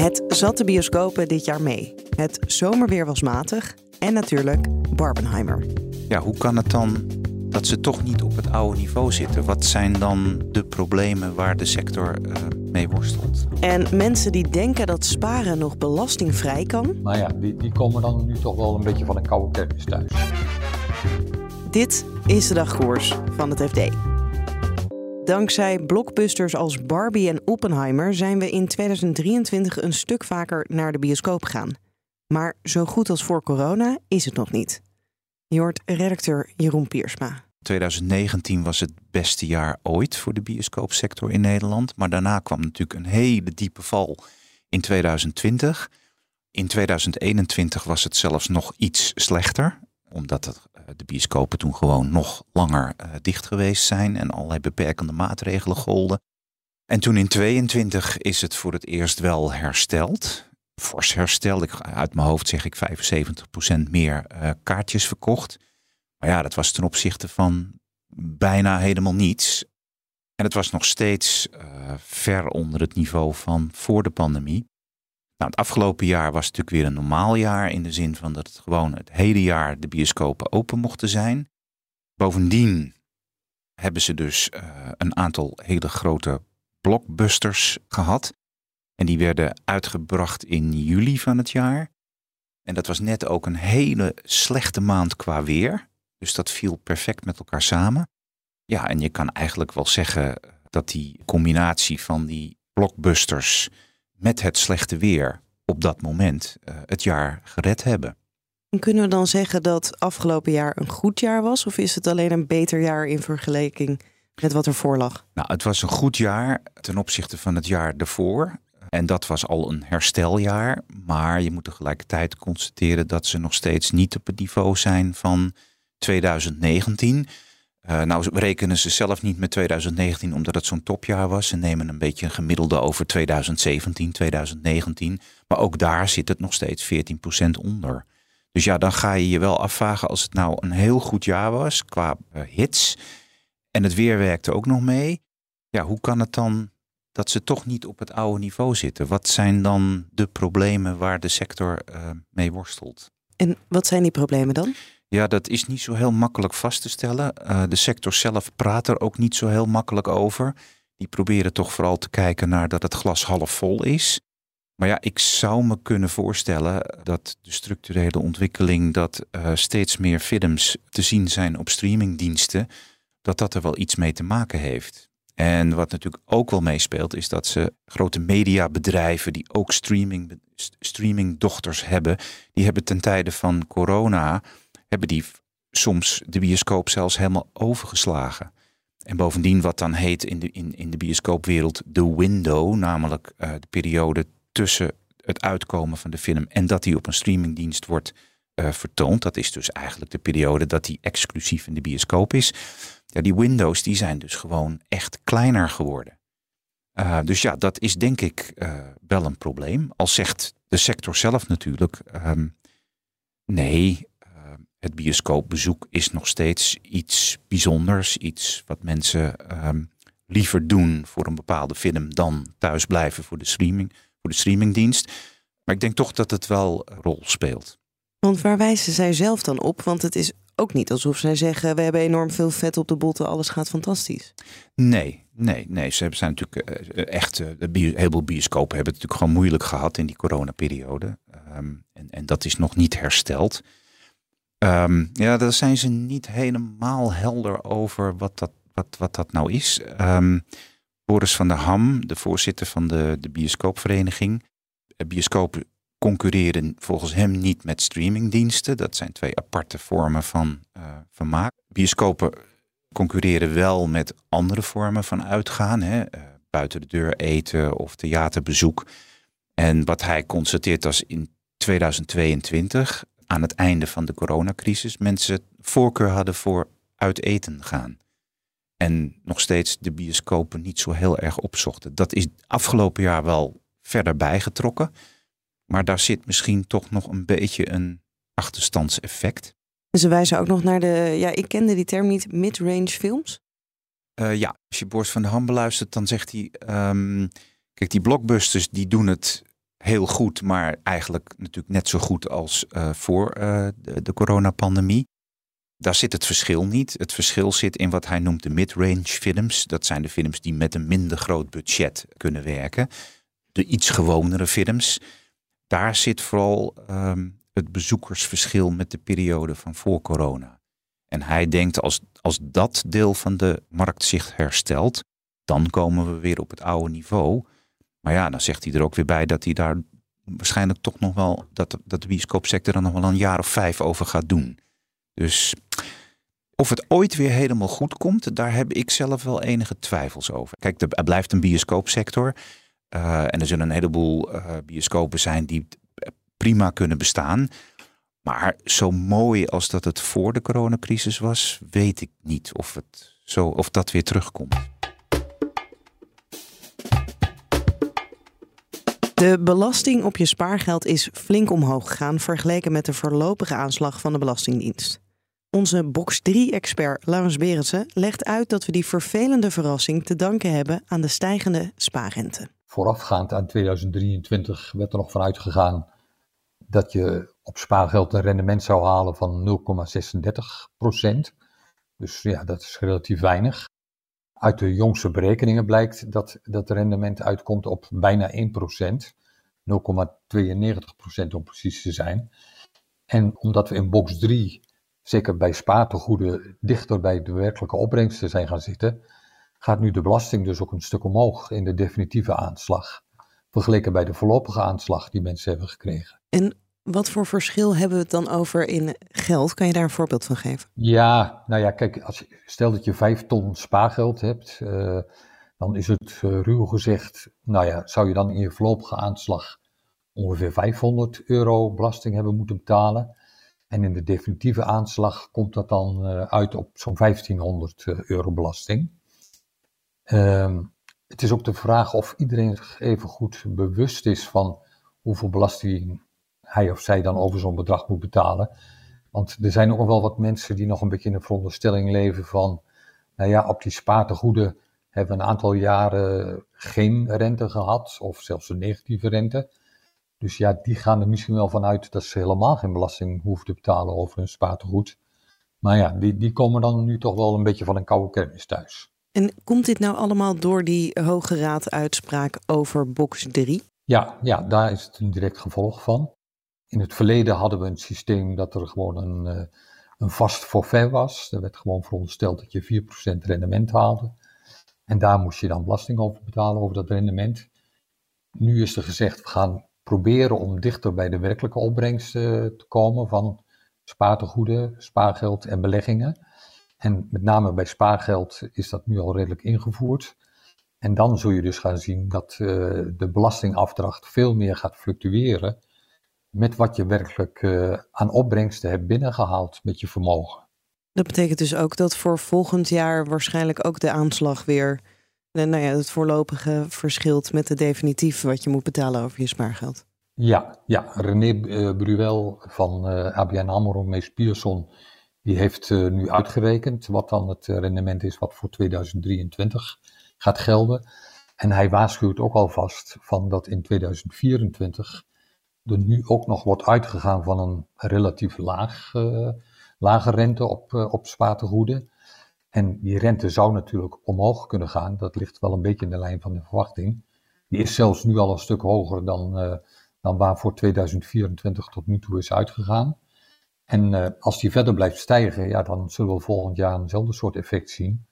Het zat de bioscopen dit jaar mee. Het zomerweer was matig en natuurlijk Barbenheimer. Ja, hoe kan het dan dat ze toch niet op het oude niveau zitten? Wat zijn dan de problemen waar de sector uh, mee worstelt? En mensen die denken dat sparen nog belastingvrij kan. Nou ja, die, die komen dan nu toch wel een beetje van een koude kermis thuis. Dit is de dagkoers van het FD. Dankzij blockbusters als Barbie en Oppenheimer zijn we in 2023 een stuk vaker naar de bioscoop gegaan. Maar zo goed als voor corona is het nog niet. Je hoort redacteur Jeroen Piersma. 2019 was het beste jaar ooit voor de bioscoopsector in Nederland. Maar daarna kwam natuurlijk een hele diepe val in 2020. In 2021 was het zelfs nog iets slechter, omdat eh, de bioscopen toen gewoon nog langer uh, dicht geweest zijn en allerlei beperkende maatregelen golden. En toen in 22 is het voor het eerst wel hersteld. Fors hersteld. Ik, uit mijn hoofd zeg ik 75% meer uh, kaartjes verkocht. Maar ja, dat was ten opzichte van bijna helemaal niets. En het was nog steeds ver onder het niveau van voor de pandemie. Nou, het afgelopen jaar was natuurlijk weer een normaal jaar in de zin van dat het gewoon het hele jaar de bioscopen open mochten zijn. Bovendien hebben ze dus uh, een aantal hele grote blockbusters gehad. En die werden uitgebracht in juli van het jaar. En dat was net ook een hele slechte maand qua weer. Dus dat viel perfect met elkaar samen. Ja, en je kan eigenlijk wel zeggen dat die combinatie van die blockbusters met het slechte weer op dat moment uh, het jaar gered hebben. Kunnen we dan zeggen dat afgelopen jaar een goed jaar was? Of is het alleen een beter jaar in vergelijking met wat ervoor lag? Nou, het was een goed jaar ten opzichte van het jaar daarvoor. En dat was al een hersteljaar. Maar je moet tegelijkertijd constateren dat ze nog steeds niet op het niveau zijn van 2019. Uh, nou rekenen ze zelf niet met 2019 omdat het zo'n topjaar was. Ze nemen een beetje een gemiddelde over 2017, 2019. Maar ook daar zit het nog steeds 14% onder. Dus ja, dan ga je je wel afvragen als het nou een heel goed jaar was qua uh, hits. En het weer werkte ook nog mee. Ja, hoe kan het dan dat ze toch niet op het oude niveau zitten? Wat zijn dan de problemen waar de sector uh, mee worstelt? En wat zijn die problemen dan? Ja, dat is niet zo heel makkelijk vast te stellen. Uh, de sector zelf praat er ook niet zo heel makkelijk over. Die proberen toch vooral te kijken naar dat het glas half vol is. Maar ja, ik zou me kunnen voorstellen dat de structurele ontwikkeling dat uh, steeds meer films te zien zijn op streamingdiensten, dat dat er wel iets mee te maken heeft. En wat natuurlijk ook wel meespeelt, is dat ze grote mediabedrijven die ook streaming, streamingdochters hebben, die hebben ten tijde van corona hebben die soms de bioscoop zelfs helemaal overgeslagen. En bovendien wat dan heet in de, in, in de bioscoopwereld de window, namelijk uh, de periode tussen het uitkomen van de film en dat die op een streamingdienst wordt uh, vertoond. Dat is dus eigenlijk de periode dat die exclusief in de bioscoop is. Ja, die windows die zijn dus gewoon echt kleiner geworden. Uh, dus ja, dat is denk ik wel een probleem. Al zegt de sector zelf natuurlijk, um, nee, het bioscoopbezoek is nog steeds iets bijzonders. Iets wat mensen um, liever doen voor een bepaalde film dan thuis blijven voor de, streaming, voor de streamingdienst. Maar ik denk toch dat het wel een rol speelt. Want waar wijzen zij zelf dan op? Want het is ook niet alsof zij zeggen: we hebben enorm veel vet op de botten, alles gaat fantastisch. Nee, nee, nee. Ze zijn natuurlijk uh, echt. Een heleboel bioscopen hebben het natuurlijk gewoon moeilijk gehad in die coronaperiode. Um, en, en dat is nog niet hersteld. Um, ja, daar zijn ze niet helemaal helder over wat dat, wat, wat dat nou is. Um, Boris van der Ham, de voorzitter van de, de bioscoopvereniging. Bioscopen concurreren volgens hem niet met streamingdiensten. Dat zijn twee aparte vormen van uh, vermaak. Bioscopen concurreren wel met andere vormen van uitgaan. Hè? Uh, buiten de deur eten of theaterbezoek. En wat hij constateert als in 2022, aan het einde van de coronacrisis, mensen voorkeur hadden voor uit eten gaan. En nog steeds de bioscopen niet zo heel erg opzochten. Dat is afgelopen jaar wel verder bijgetrokken. Maar daar zit misschien toch nog een beetje een achterstandseffect. Ze wijzen ook nog naar de, ja, ik kende die term niet, mid-range films. Uh, ja, als je Boris van de Ham beluistert, dan zegt hij... Um, kijk, die blockbusters die doen het heel goed, maar eigenlijk natuurlijk net zo goed als uh, voor uh, de, de coronapandemie. Daar zit het verschil niet. Het verschil zit in wat hij noemt de mid-range films. Dat zijn de films die met een minder groot budget kunnen werken. De iets gewonere films. Daar zit vooral um, het bezoekersverschil met de periode van voor corona. En hij denkt als, als dat deel van de markt zich herstelt, dan komen we weer op het oude niveau. Maar ja, dan zegt hij er ook weer bij dat hij daar waarschijnlijk toch nog wel, dat, dat de bioscoopsector er nog wel een jaar of vijf over gaat doen. Dus of het ooit weer helemaal goed komt, daar heb ik zelf wel enige twijfels over. Kijk, er blijft een bioscoopsector. Uh, en er zullen een heleboel uh, bioscopen zijn die prima kunnen bestaan. Maar zo mooi als dat het voor de coronacrisis was, weet ik niet of, het zo, of dat weer terugkomt. De belasting op je spaargeld is flink omhoog gegaan vergeleken met de voorlopige aanslag van de Belastingdienst. Onze box 3-expert Laurens Berendsen legt uit dat we die vervelende verrassing te danken hebben aan de stijgende spaarrente. Voorafgaand aan 2023 werd er nog vanuit gegaan dat je op spaargeld een rendement zou halen van 0,36% Dus ja, dat is relatief weinig. Uit de jongste berekeningen blijkt dat dat rendement uitkomt op bijna 1% 0,92% om precies te zijn. En omdat we in box 3, zeker bij spaartegoeden, dichter bij de werkelijke opbrengsten zijn gaan zitten, gaat nu de belasting dus ook een stuk omhoog in de definitieve aanslag. Vergeleken bij de voorlopige aanslag die mensen hebben gekregen. En wat voor verschil hebben we het dan over in geld? Kan je daar een voorbeeld van geven? Ja, nou ja, kijk, als, stel dat je vijf ton spaargeld hebt, uh, dan is het uh, ruw gezegd, nou ja, zou je dan in je voorlopige aanslag ongeveer 500 euro belasting hebben moeten betalen. En in de definitieve aanslag komt dat dan uh, uit op zo'n 1500 euro belasting. Ehm, het is ook de vraag of iedereen even goed bewust is van hoeveel belasting hij of zij dan over zo'n bedrag moet betalen. Want er zijn ook nog wel wat mensen die nog een beetje in de veronderstelling leven van, nou ja, op die spaartegoeden hebben we een aantal jaren geen rente gehad, of zelfs een negatieve rente. Dus ja, die gaan er misschien wel vanuit dat ze helemaal geen belasting hoeven te betalen over hun spaartegoed. Maar ja, die, die komen dan nu toch wel een beetje van een koude kermis thuis. En komt dit nou allemaal door die Hoge Raad uitspraak over box 3? Ja, ja, daar is het een direct gevolg van. In het verleden hadden we een systeem dat er gewoon een, uh, een vast forfait was. Er werd gewoon verondersteld dat je 4% rendement haalde. En daar moest je dan belasting over betalen, over dat rendement. Nu is er gezegd, we gaan proberen om dichter bij de werkelijke opbrengst uh, te komen van spaartegoeden, spaargeld en beleggingen. En met name bij spaargeld is dat nu al redelijk ingevoerd. En dan zul je dus gaan zien dat uh, de belastingafdracht veel meer gaat fluctueren met wat je werkelijk uh, aan opbrengsten hebt binnengehaald met je vermogen. Dat betekent dus ook dat voor volgend jaar waarschijnlijk ook de aanslag weer, eh, nou ja, het voorlopige verschilt met de definitief wat je moet betalen over je spaargeld. Ja, ja. René uh, Bruel van uh, ABN AMRO Mees Pierson, die heeft uh, nu uitgerekend wat dan het rendement is wat voor 2023 gaat gelden. En hij waarschuwt ook alvast van dat in 2024 er nu ook nog wordt uitgegaan van een relatief laag, uh, lage rente op, uh, op spaartegoeden. En die rente zou natuurlijk omhoog kunnen gaan. Dat ligt wel een beetje in de lijn van de verwachting. Die is zelfs nu al een stuk hoger dan, uh, dan waar voor 2024 tot nu toe is uitgegaan. En als die verder blijft stijgen, ja, dan zullen we volgend jaar eenzelfde soort effect zien.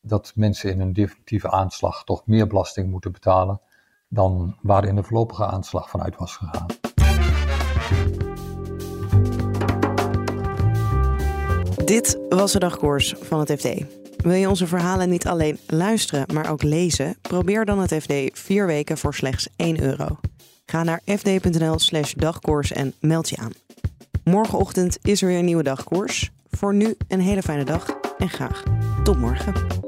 Dat mensen in een definitieve aanslag toch meer belasting moeten betalen dan waar in de voorlopige aanslag vanuit was gegaan. Dit was de dagkoers van het FD. Wil je onze verhalen niet alleen luisteren, maar ook lezen? Probeer dan het FD vier weken voor slechts 1 euro. Ga naar fd.nl/slash dagkoers en meld je aan. Morgenochtend is er weer een nieuwe dagkoers. Voor nu een hele fijne dag en graag tot morgen.